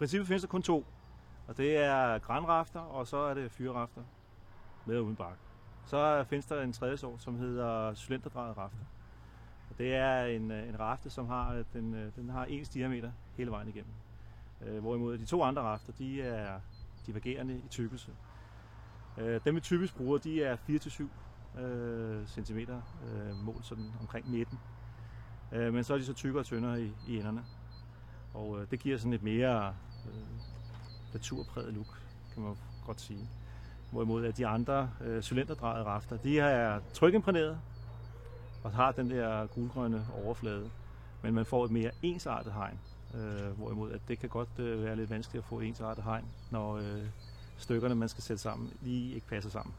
princippet findes der kun to, og det er grænrafter, og så er det fyrerafter med og uden bark. Så findes der en tredje sort, som hedder cylinderdrejet rafter. Og det er en, øh, en rafte, som har, den, øh, den har ens diameter hele vejen igennem. Øh, hvorimod de to andre rafter, de er divergerende i tykkelse. Dem vi typisk bruger, de er 4-7 cm øh, mål sådan omkring midten. Men så er de så tykkere og tyndere i, i enderne. Og det giver sådan et mere Øh, naturpræget look, kan man godt sige. Hvorimod at de andre øh, cylinderdrejede rafter, de er trykimprægneret og har den der gulgrønne overflade. Men man får et mere ensartet hegn. Øh, hvorimod at det kan godt øh, være lidt vanskeligt at få ensartet hegn, når øh, stykkerne, man skal sætte sammen, lige ikke passer sammen.